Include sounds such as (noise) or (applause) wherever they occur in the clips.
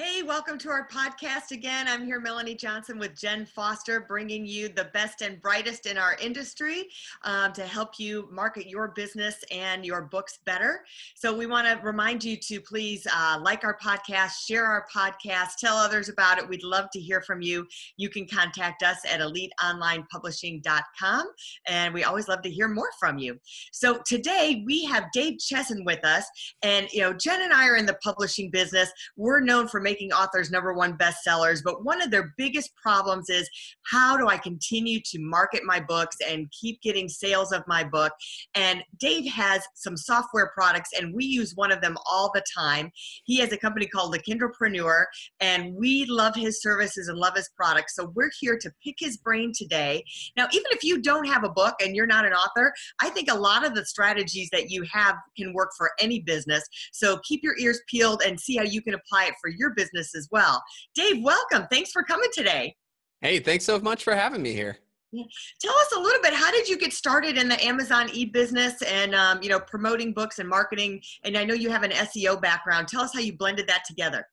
Hey, welcome to our podcast again. I'm here, Melanie Johnson, with Jen Foster, bringing you the best and brightest in our industry um, to help you market your business and your books better. So, we want to remind you to please uh, like our podcast, share our podcast, tell others about it. We'd love to hear from you. You can contact us at eliteonlinepublishing.com, and we always love to hear more from you. So, today we have Dave Chesson with us, and you know, Jen and I are in the publishing business. We're known for making authors number one bestsellers, but one of their biggest problems is how do I continue to market my books and keep getting sales of my book? And Dave has some software products, and we use one of them all the time. He has a company called The Kindlepreneur, and we love his services and love his products. So we're here to pick his brain today. Now, even if you don't have a book and you're not an author, I think a lot of the strategies that you have can work for any business. So keep your ears peeled and see how you can apply it for your business as well. Dave, welcome. Thanks for coming today. Hey, thanks so much for having me here. Tell us a little bit. How did you get started in the Amazon e-business and um, you know promoting books and marketing? And I know you have an SEO background. Tell us how you blended that together.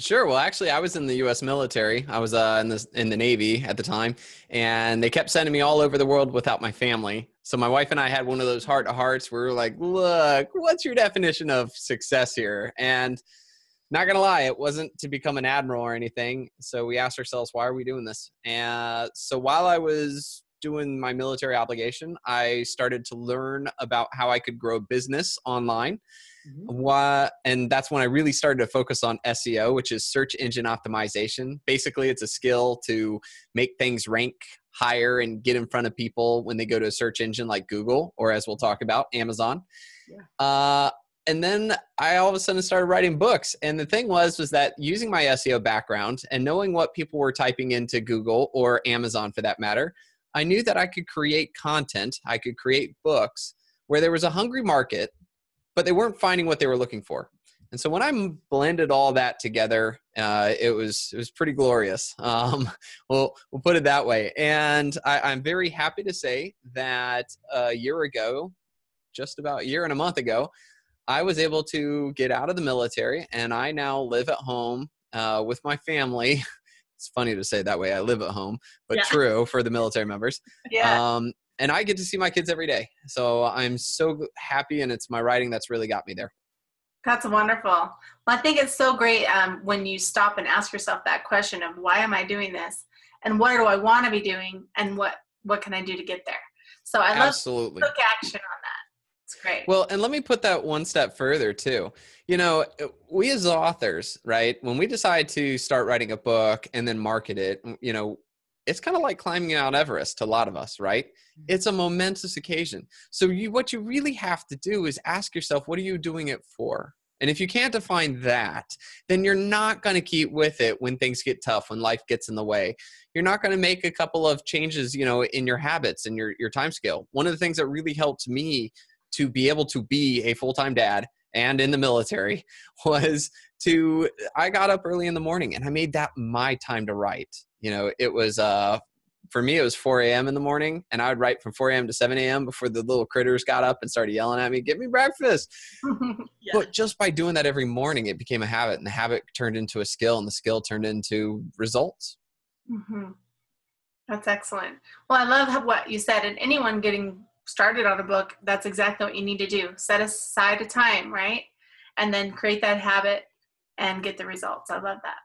Sure. Well, actually, I was in the U.S. military. I was uh, in the in the Navy at the time, and they kept sending me all over the world without my family. So my wife and I had one of those heart to hearts where we were like, "Look, what's your definition of success here?" And not gonna lie, it wasn't to become an admiral or anything. So we asked ourselves, why are we doing this? And so while I was doing my military obligation, I started to learn about how I could grow business online. Mm-hmm. What, and that's when I really started to focus on SEO, which is search engine optimization. Basically, it's a skill to make things rank higher and get in front of people when they go to a search engine like Google or, as we'll talk about, Amazon. Yeah. Uh, and then I all of a sudden started writing books. And the thing was, was that using my SEO background and knowing what people were typing into Google or Amazon for that matter, I knew that I could create content, I could create books where there was a hungry market, but they weren't finding what they were looking for. And so when I blended all that together, uh, it was it was pretty glorious. (laughs) Um, we'll we'll put it that way. And I, I'm very happy to say that a year ago, just about a year and a month ago, I was able to get out of the military and I now live at home uh, with my family. (laughs) it's funny to say that way. I live at home, but yeah. true for the military members. Yeah. Um, and I get to see my kids every day. So I'm so happy, and it's my writing that's really got me there. That's wonderful. Well, I think it's so great um, when you stop and ask yourself that question of why am I doing this, and what do I want to be doing, and what what can I do to get there. So I love Absolutely. took action on that. Great. Well, and let me put that one step further too. You know, we as authors, right, when we decide to start writing a book and then market it, you know, it's kind of like climbing Mount Everest to a lot of us, right? Mm-hmm. It's a momentous occasion. So you what you really have to do is ask yourself, what are you doing it for? And if you can't define that, then you're not going to keep with it when things get tough, when life gets in the way. You're not going to make a couple of changes, you know, in your habits and your your time scale. One of the things that really helped me to be able to be a full-time dad and in the military (laughs) was to i got up early in the morning and i made that my time to write you know it was uh for me it was 4 a.m in the morning and i would write from 4 a.m to 7 a.m before the little critters got up and started yelling at me get me breakfast (laughs) yeah. but just by doing that every morning it became a habit and the habit turned into a skill and the skill turned into results mm-hmm. that's excellent well i love what you said and anyone getting started on a book, that's exactly what you need to do. Set aside a time, right? And then create that habit and get the results. I love that.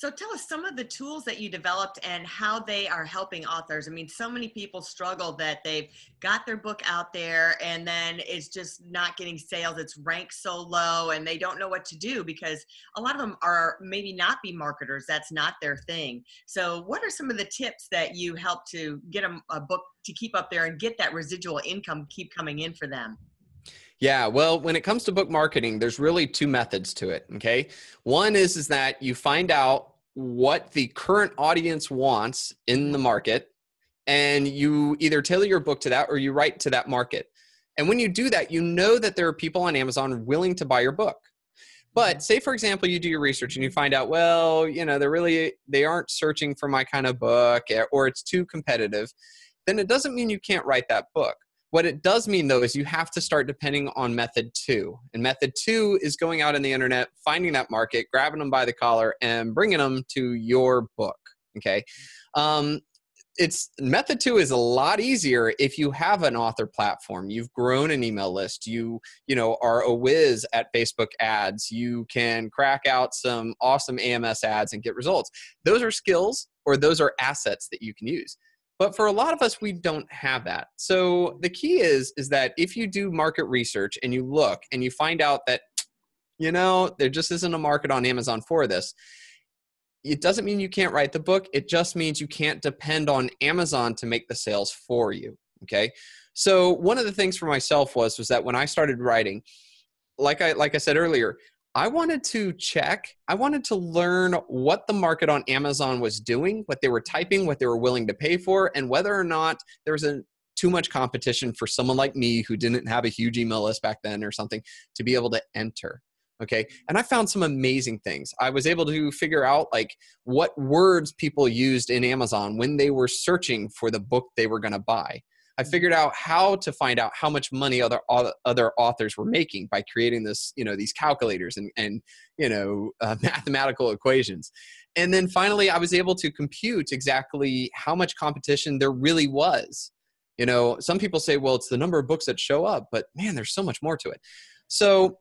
So tell us some of the tools that you developed and how they are helping authors. I mean, so many people struggle that they've got their book out there and then it's just not getting sales. It's ranked so low and they don't know what to do because a lot of them are maybe not be marketers. That's not their thing. So what are some of the tips that you help to get a, a book to keep up there and get that residual income keep coming in for them? Yeah, well, when it comes to book marketing, there's really two methods to it, okay? One is is that you find out what the current audience wants in the market and you either tailor your book to that or you write to that market. And when you do that, you know that there are people on Amazon willing to buy your book. But say for example you do your research and you find out well, you know, they're really they aren't searching for my kind of book eh, or it's too competitive, then it doesn't mean you can't write that book what it does mean though is you have to start depending on method two. And method two is going out in the internet, finding that market, grabbing them by the collar, and bringing them to your book. Okay. Um, it's method two is a lot easier if you have an author platform you've grown an email list you you know are a whiz at facebook ads you can crack out some awesome ams ads and get results those are skills or those are assets that you can use but for a lot of us we don't have that. So the key is is that if you do market research and you look and you find out that you know there just isn't a market on amazon for this it doesn't mean you can't write the book. It just means you can't depend on amazon to make the sales for you okay? So one of the things for myself was was that when i started writing like i like i said earlier I wanted to check, I wanted to learn what the market on Amazon was doing, what they were typing, what they were willing to pay for, and whether or not there was a, too much competition for someone like me who didn't have a huge email list back then or something to be able to enter. Okay. And I found some amazing things. I was able to figure out like what words people used in Amazon when they were searching for the book they were going to buy. I figured out how to find out how much money other other authors were making by creating this, you know, these calculators and and you know (laughs) uh, mathematical equations. And then finally, I was able to compute exactly how much competition there really was. You know, some people say, well, it's the number of books that show up, but man, there's so much more to it. So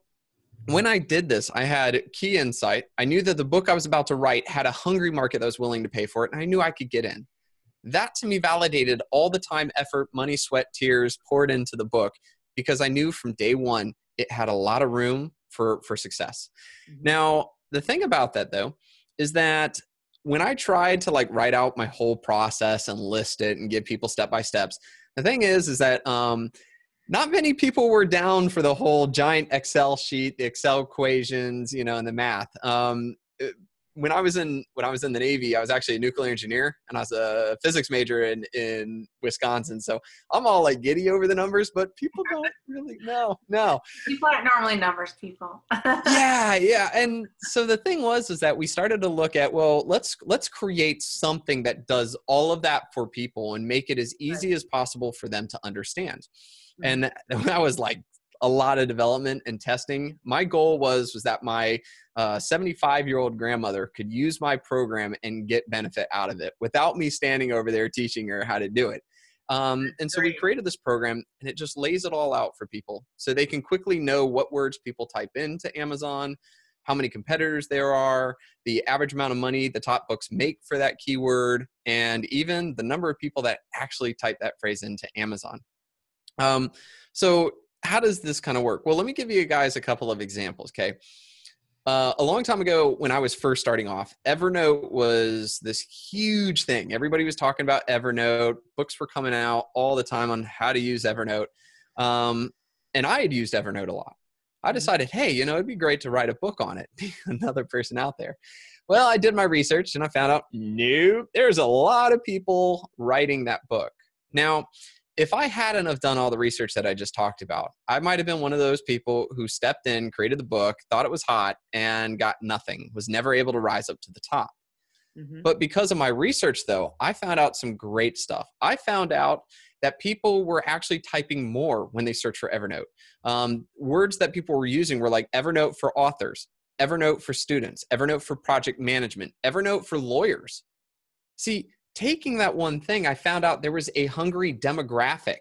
when I did this, I had key insight. I knew that the book I was about to write had a hungry market that was willing to pay for it, and I knew I could get in that to me validated all the time, effort, money, sweat, tears poured into the book because I knew from day one it had a lot of room for for success. Mm-hmm. Now, the thing about that though is that when I tried to like write out my whole process and list it and give people step by steps, the thing is is that um, not many people were down for the whole giant Excel sheet, the Excel equations, you know, and the math. Um, when I was in when I was in the Navy, I was actually a nuclear engineer and I was a physics major in in Wisconsin. So I'm all like giddy over the numbers, but people don't (laughs) really know. No, people aren't normally numbers people. (laughs) yeah, yeah. And so the thing was is that we started to look at well, let's let's create something that does all of that for people and make it as easy right. as possible for them to understand. Mm-hmm. And (laughs) that was like a lot of development and testing. My goal was was that my 75 uh, year old grandmother could use my program and get benefit out of it without me standing over there teaching her how to do it. Um, and so we created this program and it just lays it all out for people so they can quickly know what words people type into Amazon, how many competitors there are, the average amount of money the top books make for that keyword, and even the number of people that actually type that phrase into Amazon. Um, so how does this kind of work? Well, let me give you guys a couple of examples. Okay. Uh, a long time ago, when I was first starting off, Evernote was this huge thing. Everybody was talking about Evernote. Books were coming out all the time on how to use Evernote. Um, and I had used Evernote a lot. I mm-hmm. decided, hey, you know, it'd be great to write a book on it. (laughs) Another person out there. Well, I did my research and I found out, nope, there's a lot of people writing that book. Now, if I hadn't have done all the research that I just talked about, I might have been one of those people who stepped in, created the book, thought it was hot, and got nothing, was never able to rise up to the top. Mm-hmm. But because of my research, though, I found out some great stuff. I found out that people were actually typing more when they searched for Evernote. Um, words that people were using were like Evernote for authors, Evernote for students, Evernote for project management, Evernote for lawyers. See, taking that one thing, I found out there was a hungry demographic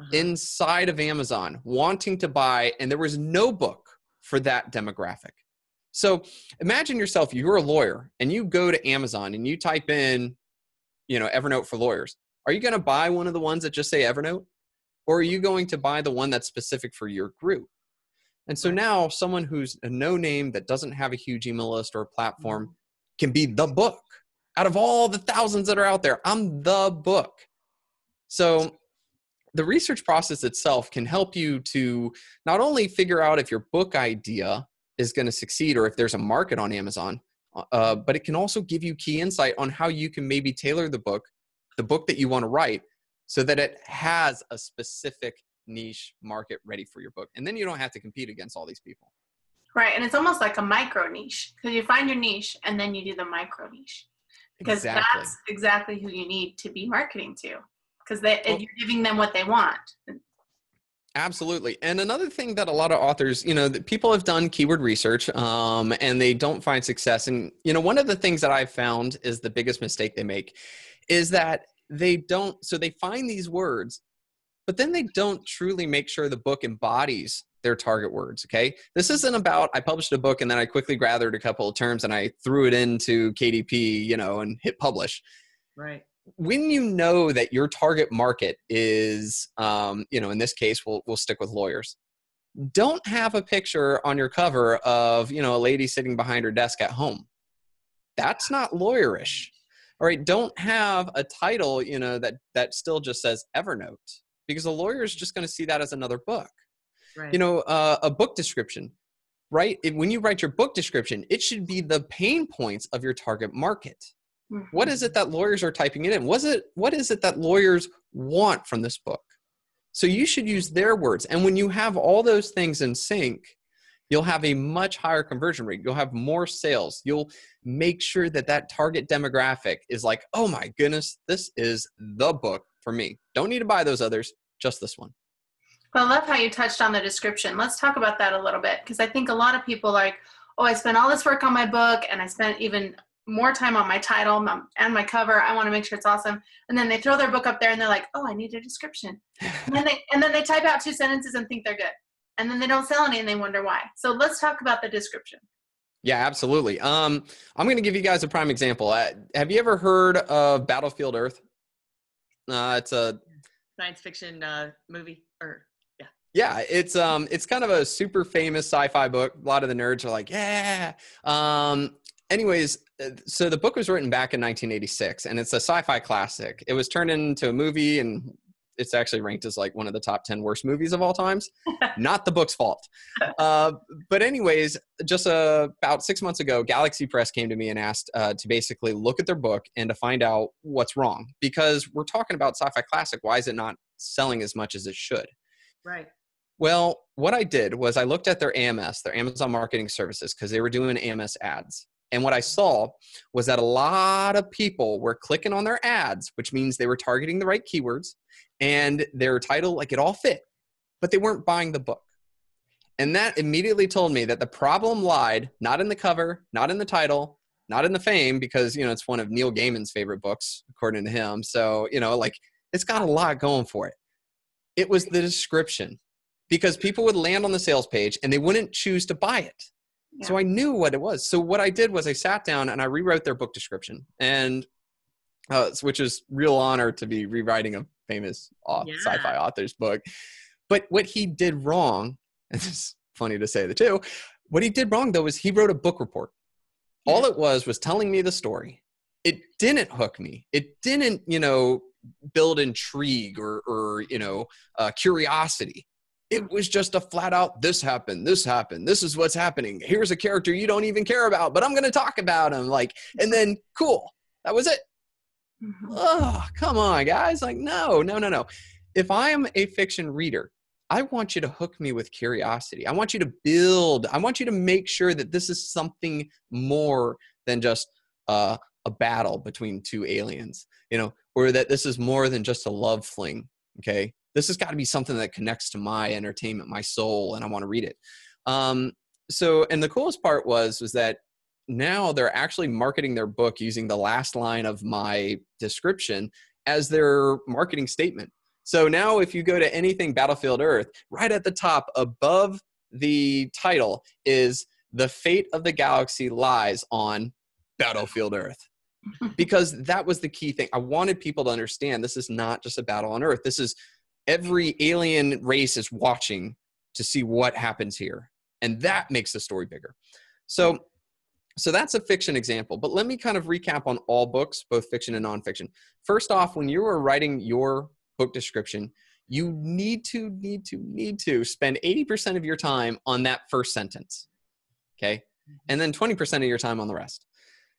uh-huh. inside of Amazon wanting to buy, and there was no book for that demographic. So imagine yourself, you're a lawyer and you go to Amazon and you type in, you know, Evernote for lawyers. Are you going to buy one of the ones that just say Evernote? Or are you going to buy the one that's specific for your group? And so now someone who's a no name that doesn't have a huge email list or a platform mm-hmm. can be the book out of all the thousands that are out there, I'm the book. So the research process itself can help you to not only figure out if your book idea is going to succeed or if there's a market on Amazon, uh, but it can also give you key insight on how you can maybe tailor the book, the book that you want to write, so that it has a specific niche market ready for your book. And then you don't have to compete against all these people. Right. And it's almost like a micro niche because you find your niche and then you do the micro niche because exactly. that's exactly who you need to be marketing to because well, you're giving them what they want. Absolutely. And another thing that a lot of authors, you know, people have done keyword research um, and they don't find success. And, you know, one of the things that I've found is the biggest mistake they make is that they don't, so they find these words, but then they don't truly make sure the book embodies their target words. Okay. This isn't about, I published a book and then I quickly gathered a couple of terms and I threw it into KDP, you know, and hit publish. Right when you know that your target market is, um, you know, in this case, we'll we'll stick with lawyers. Don't have a picture on your cover of you know a lady sitting behind her desk at home. That's not lawyerish. All right, don't have a title, you know, that that still just says Evernote because a lawyer is just going to see that as another book. Right. You know, uh, a book description, right? when you write your book description, it should be the pain points of your target market what is it that lawyers are typing it in? Was it what is it that lawyers want from this book? So you should use their words. And when you have all those things in sync, you'll have a much higher conversion rate. You'll have more sales. You'll make sure that that target demographic is like, "Oh my goodness, this is the book for me." Don't need to buy those others, just this one. Well, I love how you touched on the description. Let's talk about that a little bit because I think a lot of people like, oh, I spent all this work on my book and I spent even more time on my title and my cover. I want to make sure it's awesome. And then they throw their book up there and they're like, "Oh, I need a description." and then they and then they type out two sentences and think they're good. And then they don't sell any and they wonder why. So let's talk about the description. Yeah, absolutely. Um, I'm going to give you guys a prime example. Uh, have you ever heard of Battlefield Earth? Uh, it's a science fiction uh, movie, or yeah. Yeah, it's um, it's kind of a super famous sci-fi book. A lot of the nerds are like, yeah. Um, anyways, uh, so the book was written back in 1986 and it's a sci-fi classic. It was turned into a movie and it's actually ranked as like one of the top 10 worst movies of all times. (laughs) Not the book's fault. Uh, but anyways, just uh, about six months ago, Galaxy Press came to me and asked uh, to basically look at their book and to find out what's wrong because we're talking about sci-fi classic. Why is it not selling as much as it should? Right. Well, what I did was I looked at their AMS, their Amazon Marketing Services, because they were doing AMS ads. And what I saw was that a lot of people were clicking on their ads, which means they were targeting the right keywords and their title, like it all fit, but they weren't buying the book. And that immediately told me that the problem lied not in the cover, not in the title, not in the fame, because, you know, it's one of Neil Gaiman's favorite books, according to him. So, you know, like it's got a lot going for it. It was the description because people would land on the sales page and they wouldn't choose to buy it so I knew what it was. So what I did was I sat down and I rewrote their book description, and uh, which is real honor to be rewriting a famous yeah. sci-fi author's book. But what he did wrong, (laughs) and it's funny to say the two, what he did wrong though was he wrote a book report. Yeah. All it was was telling me the story. It didn't hook me. It didn't, you know, build intrigue or, or you know, uh, curiosity it was just a flat out this happened this happened this is what's happening here's a character you don't even care about but i'm going to talk about him like and (laughs) then cool that was it mm-hmm. oh come on guys like no no no no if i am a fiction reader i want you to hook me with curiosity i want you to build i want you to make sure that this is something more than just uh, a battle between two aliens you know or that this is more than just a love fling okay this has got to be something that connects to my entertainment, my soul, and I want to read it. Um, so, and the coolest part was was that now they're actually marketing their book using the last line of my description as their marketing statement. So now, if you go to anything Battlefield Earth, right at the top above the title is the fate of the galaxy lies on Battlefield Earth. (laughs) because that was the key thing. I wanted people to understand this is not just a battle on Earth. This is every alien race is watching to see what happens here and that makes the story bigger so so that's a fiction example but let me kind of recap on all books both fiction and nonfiction first off when you are writing your book description you need to, need to, need to spend 80% of your time on that first sentence. Okay. Mm-hmm. And then 20% of your time on the rest.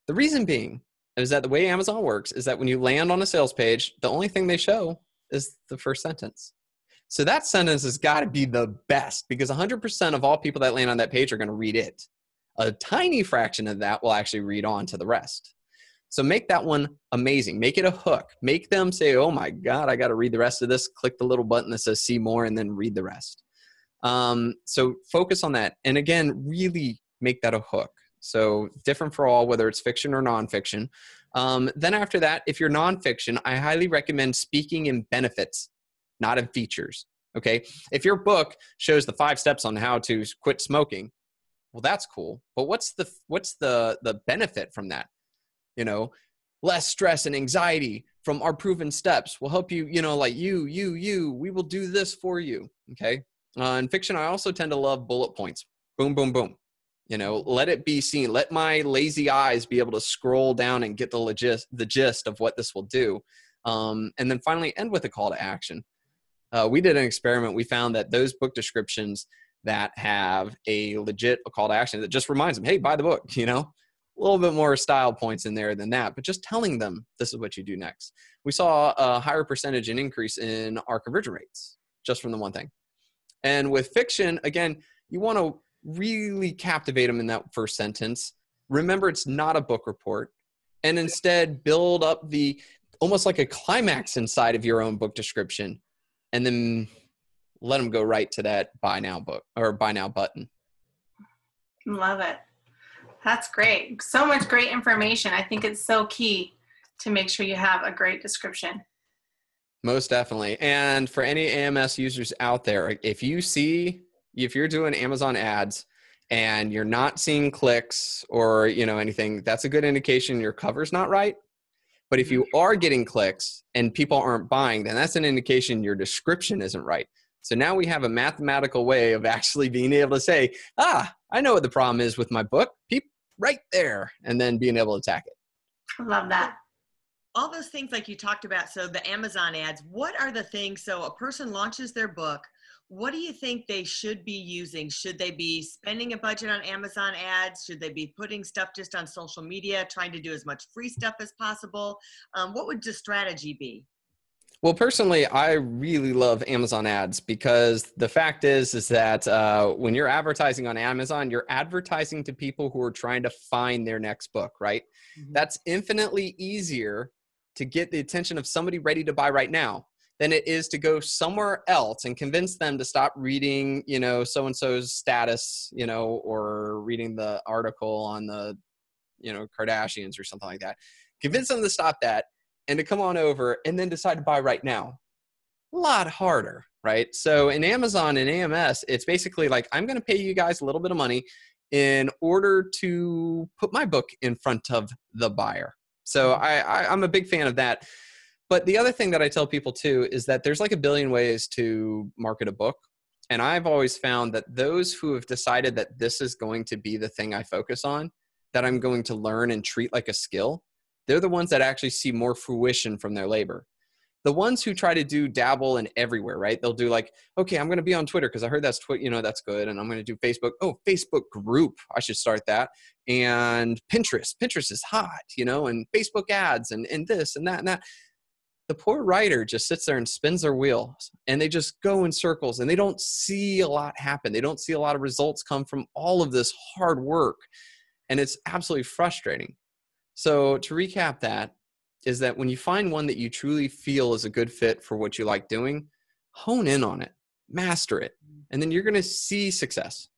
The reason being is that the way Amazon works is that when you land on a sales page, the only thing they show is the first sentence. So that sentence has got to be the best because 100% of all people that land on that page are going to read it. A tiny fraction of that will actually read on to the rest. So make that one amazing. Make it a hook. Make them say, oh my God, I got to read the rest of this. Click the little button that says see more and then read the rest. Um, so focus on that. And again, really make that a hook. So different for all, whether it's fiction or nonfiction. Um, then after that, if you're nonfiction, I highly recommend speaking in benefits, not in features. Okay. If your book shows the five steps on how to quit smoking, well, that's cool. But what's the what's the the benefit from that? You know, less stress and anxiety from our proven steps will help you. You know, like you, you, you. We will do this for you. Okay. Uh, in fiction, I also tend to love bullet points. Boom, boom, boom you know let it be seen let my lazy eyes be able to scroll down and get the legit the gist of what this will do um, and then finally end with a call to action uh, we did an experiment we found that those book descriptions that have a legit call to action that just reminds them hey buy the book (laughs) you know? A little bit more style points in there than that but just telling them this is what you do next. We saw a higher percentage and increase in our conversion rates just from the one thing. And with fiction again you want to really captivate them in that first sentence. Remember, it's not a book report, and instead build up the almost like a climax inside of your own book description, and then let them go right to that buy now book or buy now button. Love it. That's great. So much great information. I think it's so key to make sure you have a great description. Most definitely. And for any AMS users out there, if you see if you're doing Amazon ads and you're not seeing clicks or you know anything, that's a good indication your cover's not right. But if you mm-hmm. are getting clicks and people aren't buying, then that's an indication your description isn't right. So now we have a mathematical way of actually being able to say, ah, I know what the problem is with my book. Peep right there, and then being able to attack it. Love that. All those things like you talked about. So the Amazon ads, what are the things? So a person launches their book what do you think they should be using? Should they be spending a budget on Amazon ads? Should they be putting stuff just on social media, trying to do as much free stuff as possible? Um, what would the strategy be? Well, personally, I really love Amazon ads because the fact is, is that uh, when you're advertising on Amazon, you're advertising to people who are trying to find their next book, right? Mm-hmm. That's infinitely easier to get the attention of somebody ready to buy right now than it is to go somewhere else and convince them to stop reading, you know, so and so's status, you know, or reading the article on the, you know, Kardashians or something like that. Convince them to stop that and to come on over and then decide to buy right now. A lot harder, right? So in Amazon and AMS, it's basically like I'm going to pay you guys a little bit of money in order to put my book in front of the buyer. So mm-hmm. I, I I'm a big fan of that. But the other thing that I tell people too is that there's like a billion ways to market a book. And I've always found that those who have decided that this is going to be the thing I focus on, that I'm going to learn and treat like a skill, they're the ones that actually see more fruition from their labor. The ones who try to do dabble in everywhere, right? They'll do like, okay, I'm going to be on Twitter because I heard that's you know, that's good, and I'm going to do Facebook. Oh, Facebook group, I should start that. And Pinterest, Pinterest is hot, you know, and Facebook ads and and this and that and that the poor writer just sits there and spins their wheels and they just go in circles and they don't see a lot happen. They don't see a lot of results come from all of this hard work. And it's absolutely frustrating. So, to recap that, is that when you find one that you truly feel is a good fit for what you like doing, hone in on it, master it, and then you're going to see success.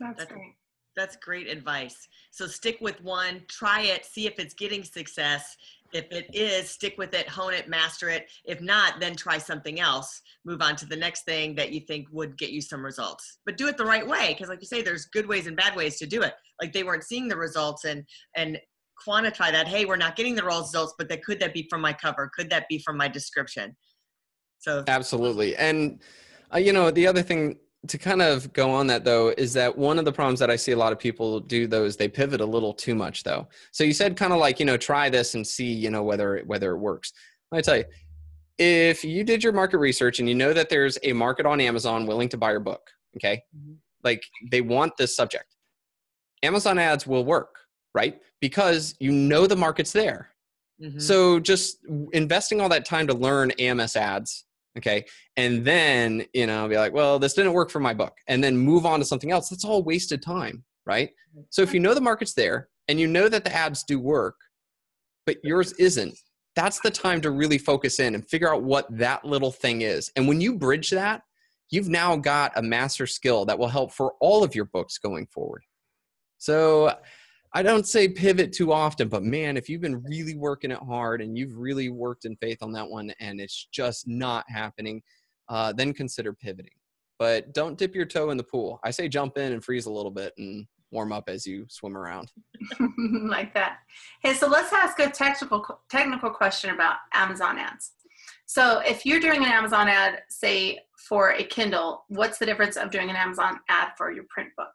That's great. That's great advice. So stick with one, try it, see if it's getting success, if it is, stick with it, hone it, master it. If not, then try something else. Move on to the next thing that you think would get you some results. But do it the right way, because like you say, there's good ways and bad ways to do it. Like they weren't seeing the results and and quantify that. Hey, we're not getting the results, but that could that be from my cover? Could that be from my description? So absolutely, and uh, you know the other thing to kind of go on that though is that one of the problems that i see a lot of people do though is they pivot a little too much though so you said kind of like you know try this and see you know whether whether it works let me tell you if you did your market research and you know that there's a market on Amazon willing to buy your book, okay, mm-hmm. like they want this subject, Amazon ads will work, right? Because you know the market's there. Mm-hmm. So just investing all that time to learn AMS ads, okay, and then you know be like, well, this didn't work for my book, and then move on to something else. That's all wasted time, right? So if you know the market's there and you know that the ads do work, but yours isn't, that's the time to really focus in and figure out what that little thing is. And when you bridge that, you've now got a master skill that will help for all of your books going forward. So I don't say pivot too often, but man, if you've been really working it hard and you've really worked in faith on that one and it's just not happening, uh, then consider pivoting. But don't dip your toe in the pool. I say jump in and freeze a little bit and warm up as you swim around. (laughs) like that. Hey, so let's ask a technical technical question about Amazon ads. So if you're doing an Amazon ad, say for a Kindle, what's the difference of doing an Amazon ad for your print book,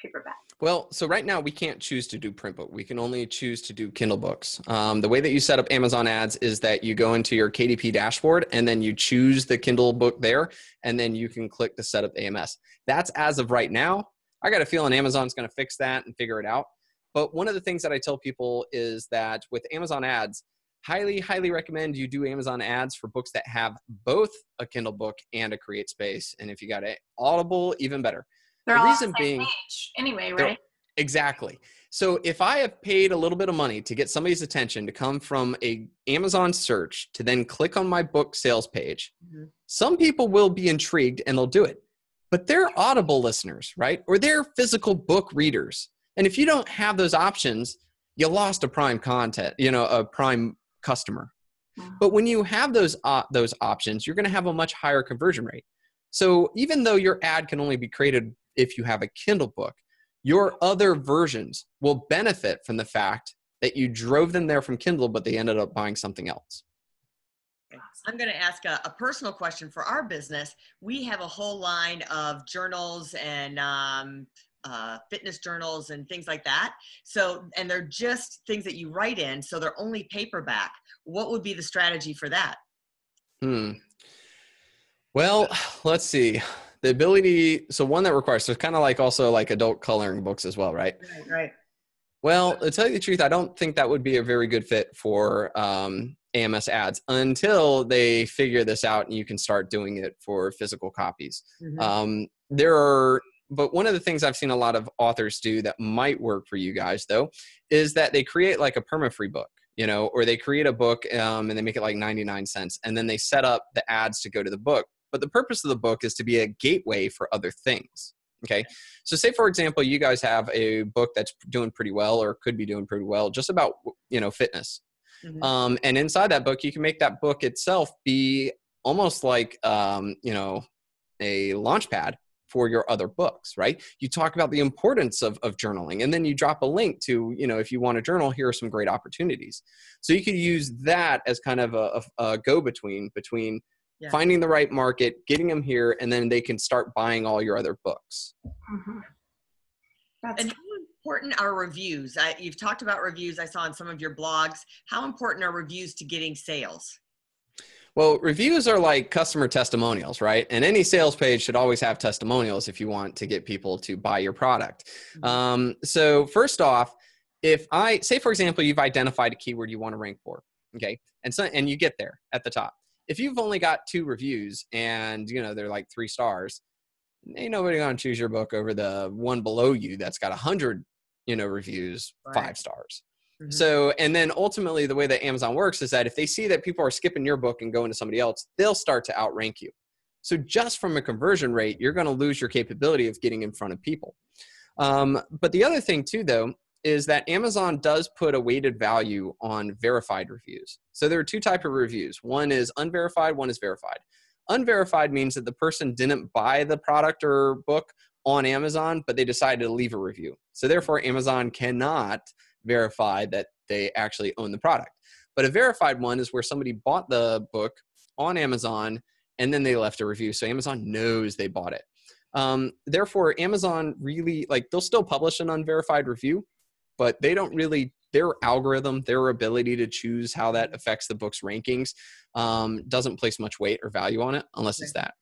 paperback? Well, so right now we can't choose to do print book. We can only choose to do Kindle books. Um, the way that you set up Amazon ads is that you go into your KDP dashboard and then you choose the Kindle book there, and then you can click to set up AMS. That's as of right now. I got a feeling Amazon's going to fix that and figure it out. But one of the things that I tell people is that with Amazon ads, highly, highly recommend you do Amazon ads for books that have both a Kindle book and a Create Space. And if you got it Audible, even better. They're the reason the being, anyway, right? Exactly. So if I have paid a little bit of money to get somebody's attention to come from a Amazon search to then click on my book sales page, mm-hmm. some people will be intrigued and they'll do it but they're audible listeners, right? Or they're physical book readers. And if you don't have those options, you lost a prime content, you know, a prime customer. Mm-hmm. But when you have those uh, those options, you're going to have a much higher conversion rate. So even though your ad can only be created if you have a Kindle book, your other versions will benefit from the fact that you drove them there from Kindle, but they ended up buying something else. I'm going to ask a, a, personal question for our business. We have a whole line of journals and um, uh, fitness journals and things like that. So, and they're just things that you write in, so they're only paperback. What would be the strategy for that? Hmm. Well, let's see. The ability, so one that requires, so kind of like also like adult coloring books as well, right? Right, right. Well, to tell you the truth, I don't think that would be a very good fit for um, AMS ads until they figure this out and you can start doing it for physical copies. Mm-hmm. Um, there are, but one of the things I've seen a lot of authors do that might work for you guys though is that they create like a perma free book, you know, or they create a book um, and they make it like 99 cents and then they set up the ads to go to the book. But the purpose of the book is to be a gateway for other things. Okay. So say for example, you guys have a book that's doing pretty well or could be doing pretty well just about, you know, fitness Mm-hmm. Um, and inside that book, you can make that book itself be almost like, um, you know, a launch pad for your other books, right? You talk about the importance of, of journaling and then you drop a link to, you know, if you want to journal, here are some great opportunities. So you could use that as kind of a, a, a go between, between yeah. finding the right market, getting them here, and then they can start buying all your other books. Mm-hmm. and important are reviews? I, you've talked about reviews. I saw in some of your blogs. How important are reviews to getting sales? Well, reviews are like customer testimonials, right? And any sales page should always have testimonials if you want to get people to buy your product. Mm-hmm. Um, so, first off, if I say, for example, you've identified a keyword you want to rank for, okay, and so and you get there at the top. If you've only got two reviews and you know they're like three stars, ain't nobody gonna choose your book over the one below you that's got a hundred you know reviews right. five stars mm-hmm. so and then ultimately the way that amazon works is that if they see that people are skipping your book and going to somebody else they'll start to outrank you so just from a conversion rate you're going to lose your capability of getting in front of people um, but the other thing too though is that amazon does put a weighted value on verified reviews so there are two type of reviews one is unverified one is verified unverified means that the person didn't buy the product or book on Amazon, but they decided to leave a review. So therefore, Amazon cannot verify that they actually own the product. But a verified one is where somebody bought the book on Amazon and then they left a review. So Amazon knows they bought it. Um, therefore, Amazon really like they'll still publish an unverified review, but they don't really their algorithm, their ability to choose how that affects the book's rankings, um, doesn't place much weight or value on it unless it's that.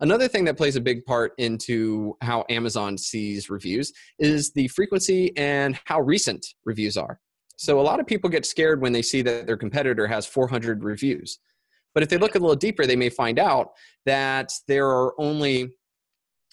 Another thing that plays a big part into how Amazon sees reviews is the frequency and how recent reviews are. So a lot of people get scared when they see that their competitor has 400 reviews. But if they look a little deeper, they may find out that there are only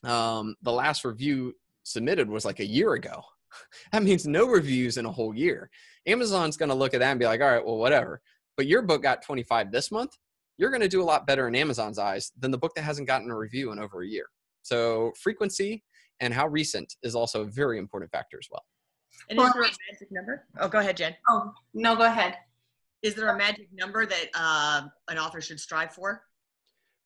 um, the last review submitted was like a year ago. (laughs) that means no reviews in a whole year. Amazon's going to look at that and be like, all right, well, whatever. But your book got 25 this month. You're going to do a lot better in Amazon's eyes than the book that hasn't gotten a review in over a year. So frequency and how recent is also a very important factor as well. And is there a magic number? Oh, go ahead, Jen. Oh, no, go ahead. Is there a magic number that uh, an author should strive for?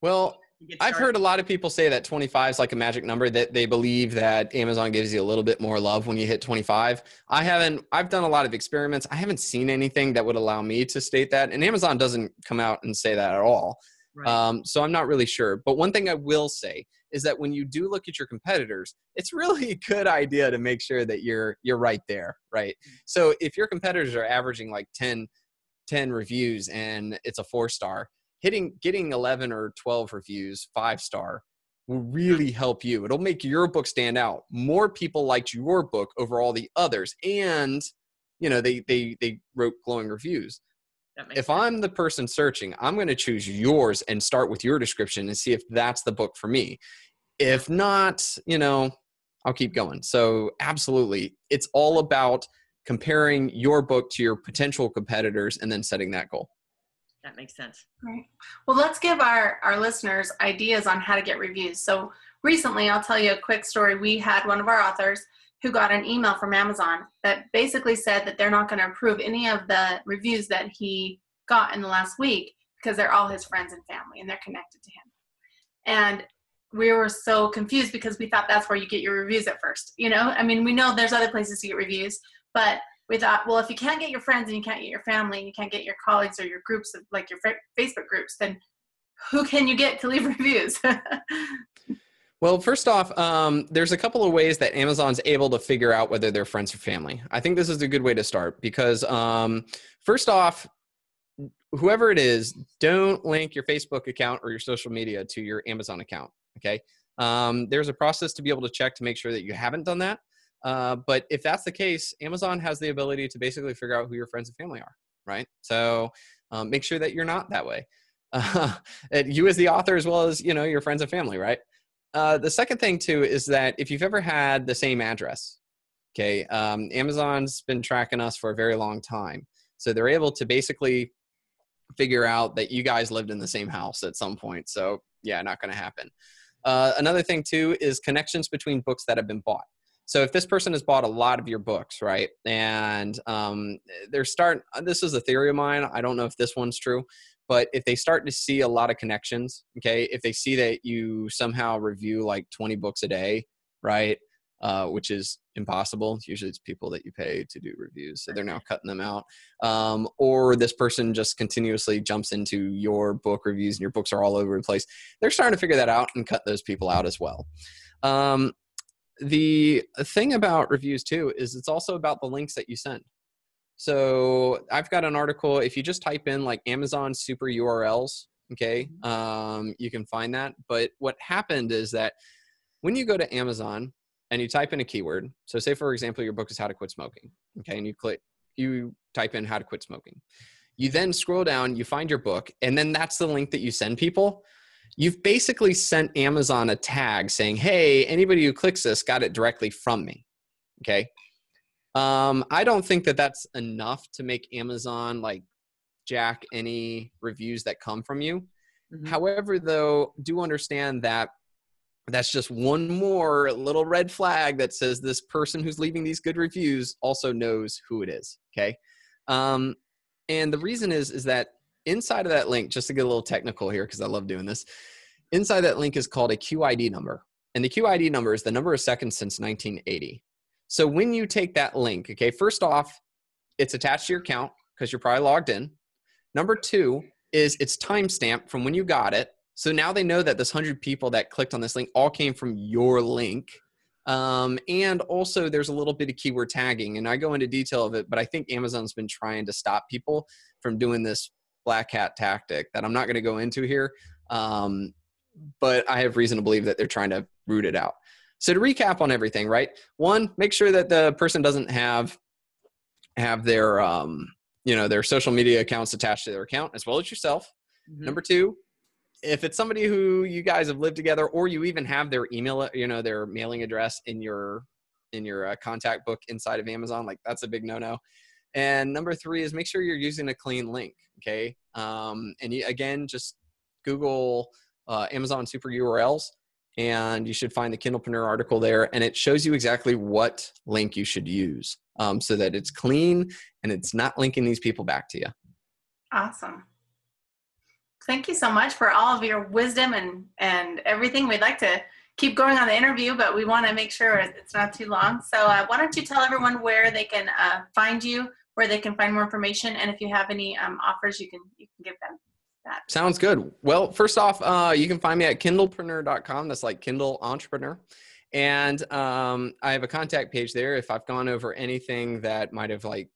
Well, I've heard a lot of people say that 25 is like a magic number that they believe that Amazon gives you a little bit more love when you hit 25. I haven't I've done a lot of experiments. I haven't seen anything that would allow me to state that and Amazon doesn't come out and say that at all. Right. Um, so I'm not really sure. But one thing I will say is that when you do look at your competitors, it's really a good idea to make sure that you're you're right there, right? Mm. So if your competitors are averaging like 10 10 reviews and it's a 4 star, hitting getting 11 or 12 reviews, 5 star will really help you. It'll make your book stand out. More people liked your book over all the others and you know, they they they wrote glowing reviews if sense. I'm the person searching, I'm going to choose yours and start with your description and see if that's the book for me. If not, you know, I'll keep going. So, absolutely, it's all about comparing your book to your potential competitors and then setting that goal. That makes sense. Right. Well, let's give our, our listeners ideas on how to get reviews. So, recently, I'll tell you a quick story. We had one of our authors who got an email from Amazon that basically said that they're not going to approve any of the reviews that he got in the last week because they're all his friends and family and they're connected to him. And we were so confused because we thought that's where you get your reviews at first. You know, I mean, we know there's other places to get reviews, but we thought, well, if you can't get your friends and you can't get your family and you can't get your colleagues or your groups of like your Facebook groups, then who can you get to leave (laughs) reviews? Well, first off, um, there's a couple of ways that Amazon's able to figure out whether they're friends or family. I think this is a good way to start because, um, first off, whoever it is, don't link your Facebook account or your social media to your Amazon account. Okay. Um, there's a process to be able to check to make sure that you haven't done that. Uh, but if that's the case, Amazon has the ability to basically figure out who your friends and family are, right? So um, make sure that you're not that way. (laughs) Uh, you as the author, as well as you know your friends and family, right? Uh, the second thing too is that if you've ever had the same address, okay, um, Amazon's been tracking us for a very long time, so they're able to basically figure out that you guys lived in the same house at some point. So yeah, not going to happen. Uh, another thing too is connections between books that have been bought. So if this person has bought a lot of your books, right, and um, they're start, this is a theory of mine. I don't know if this one's true, but if they start to see a lot of connections, okay, if they see that you somehow review like 20 books a day, right, uh, which is impossible. Usually it's people that you pay to do reviews, so they're now cutting them out. Um, or this person just continuously jumps into your book reviews and your books are all over the place. They're starting to figure that out and cut those people out as well. Um, the thing about reviews too is it's also about the links that you send. So I've got an article. If you just type in like Amazon super URLs, okay, mm-hmm. um, you can find that. But what happened is that when you go to Amazon and you type in a keyword, so say for example your book is How to Quit Smoking, okay, and you click, you type in How to Quit Smoking. You then scroll down, you find your book, and then that's the link that you send people. You've basically sent Amazon a tag saying, "Hey, anybody who clicks this got it directly from me." Okay, um, I don't think that that's enough to make Amazon like jack any reviews that come from you. Mm-hmm. However, though, do understand that that's just one more little red flag that says this person who's leaving these good reviews also knows who it is. Okay. Um, and the reason is is that inside of that link, just to get a little technical here, because I love doing this, inside that link is called a QID number. And the QID number is the number of seconds since 1980. So when you take that link, okay, first off, it's attached to your account because you're probably logged in. Number two is it's timestamped from when you got it. So now they know that this 100 people that clicked on this link all came from your link. Um, and also, there's a little bit of keyword tagging, and I go into detail of it, but I think Amazon's been trying to stop people from doing this black hat tactic that I'm not going to go into here. Um, but I have reason to believe that they're trying to root it out. So to recap on everything, right? One, make sure that the person doesn't have have their um, you know their social media accounts attached to their account as well as yourself. Mm-hmm. Number two, if it's somebody who you guys have lived together or you even have their email you know their mailing address in your in your uh, contact book inside of amazon like that's a big no-no and number three is make sure you're using a clean link okay? Um, and you, again just google uh, amazon super urls and you should find the kindlepreneur article there and it shows you exactly what link you should use um, so that it's clean and it's not linking these people back to you awesome. Thank you so much for all of your wisdom and and everything. We'd like to keep going on the interview, but we want to make sure it's not too long. So uh, why don't you tell everyone where they can uh, find you, where they can find more information, and if you have any um, offers, you can you can give them. That. Sounds good. Well, first off, uh, you can find me at kindlepreneur.com. That's like Kindle Entrepreneur. And um, I have a contact page there. If I've gone over anything that might have like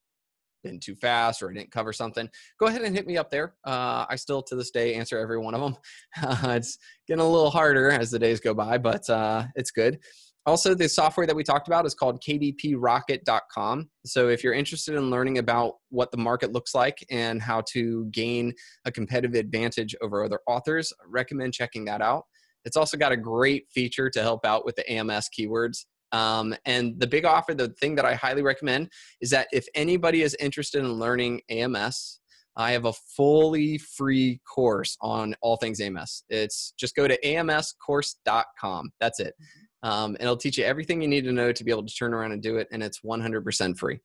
been too fast or I didn't cover something, go ahead and hit me up there. Uh, I still to this day answer every one of them. (laughs) Uh, it's getting a little harder as the days go by, but uh, it's good. Also, the software that we talked about is called kdprocket.com. So, if you're interested in learning about what the market looks like and how to gain a competitive advantage over other authors, I recommend checking that out. It's also got a great feature to help out with the AMS keywords. Um, and the big offer, the thing that I highly recommend is that if anybody is interested in learning AMS, I have a fully free course on all things AMS. It's just go to amscourse.com. That's it. Mm-hmm. Um, and it'll teach you everything you need to know to be able to turn around and do it. And it's 100% free.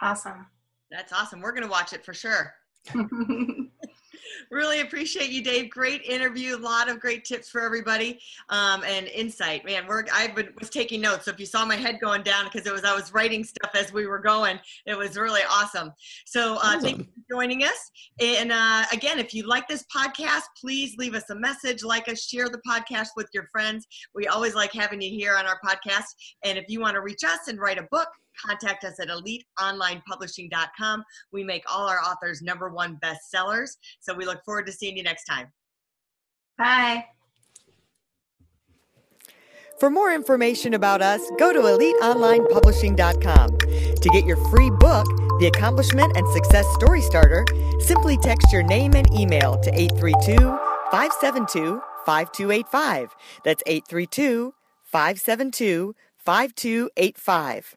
Awesome. That's awesome. We're going to watch it for sure. (laughs) really appreciate you, Dave. Great interview. A lot of great tips for everybody um, and insight. Man, we're I was taking notes. So if you saw my head going down because it was I was writing stuff as we were going, it was really awesome. So uh, awesome. thank you for joining us. And uh, again, if you like this podcast, please leave us a message, like us, share the podcast with your friends. We always like having you here on our podcast. And if you want to reach us and write a book, contact us at eliteonlinepublishing.com. We make all our authors number one bestsellers. So we look forward to seeing you next time. Bye. For more information about us, go to eliteonlinepublishing.com. To get your free book, The Accomplishment and Success Story Starter, simply text your name and email to 832 572 5285. That's 832 572 5285.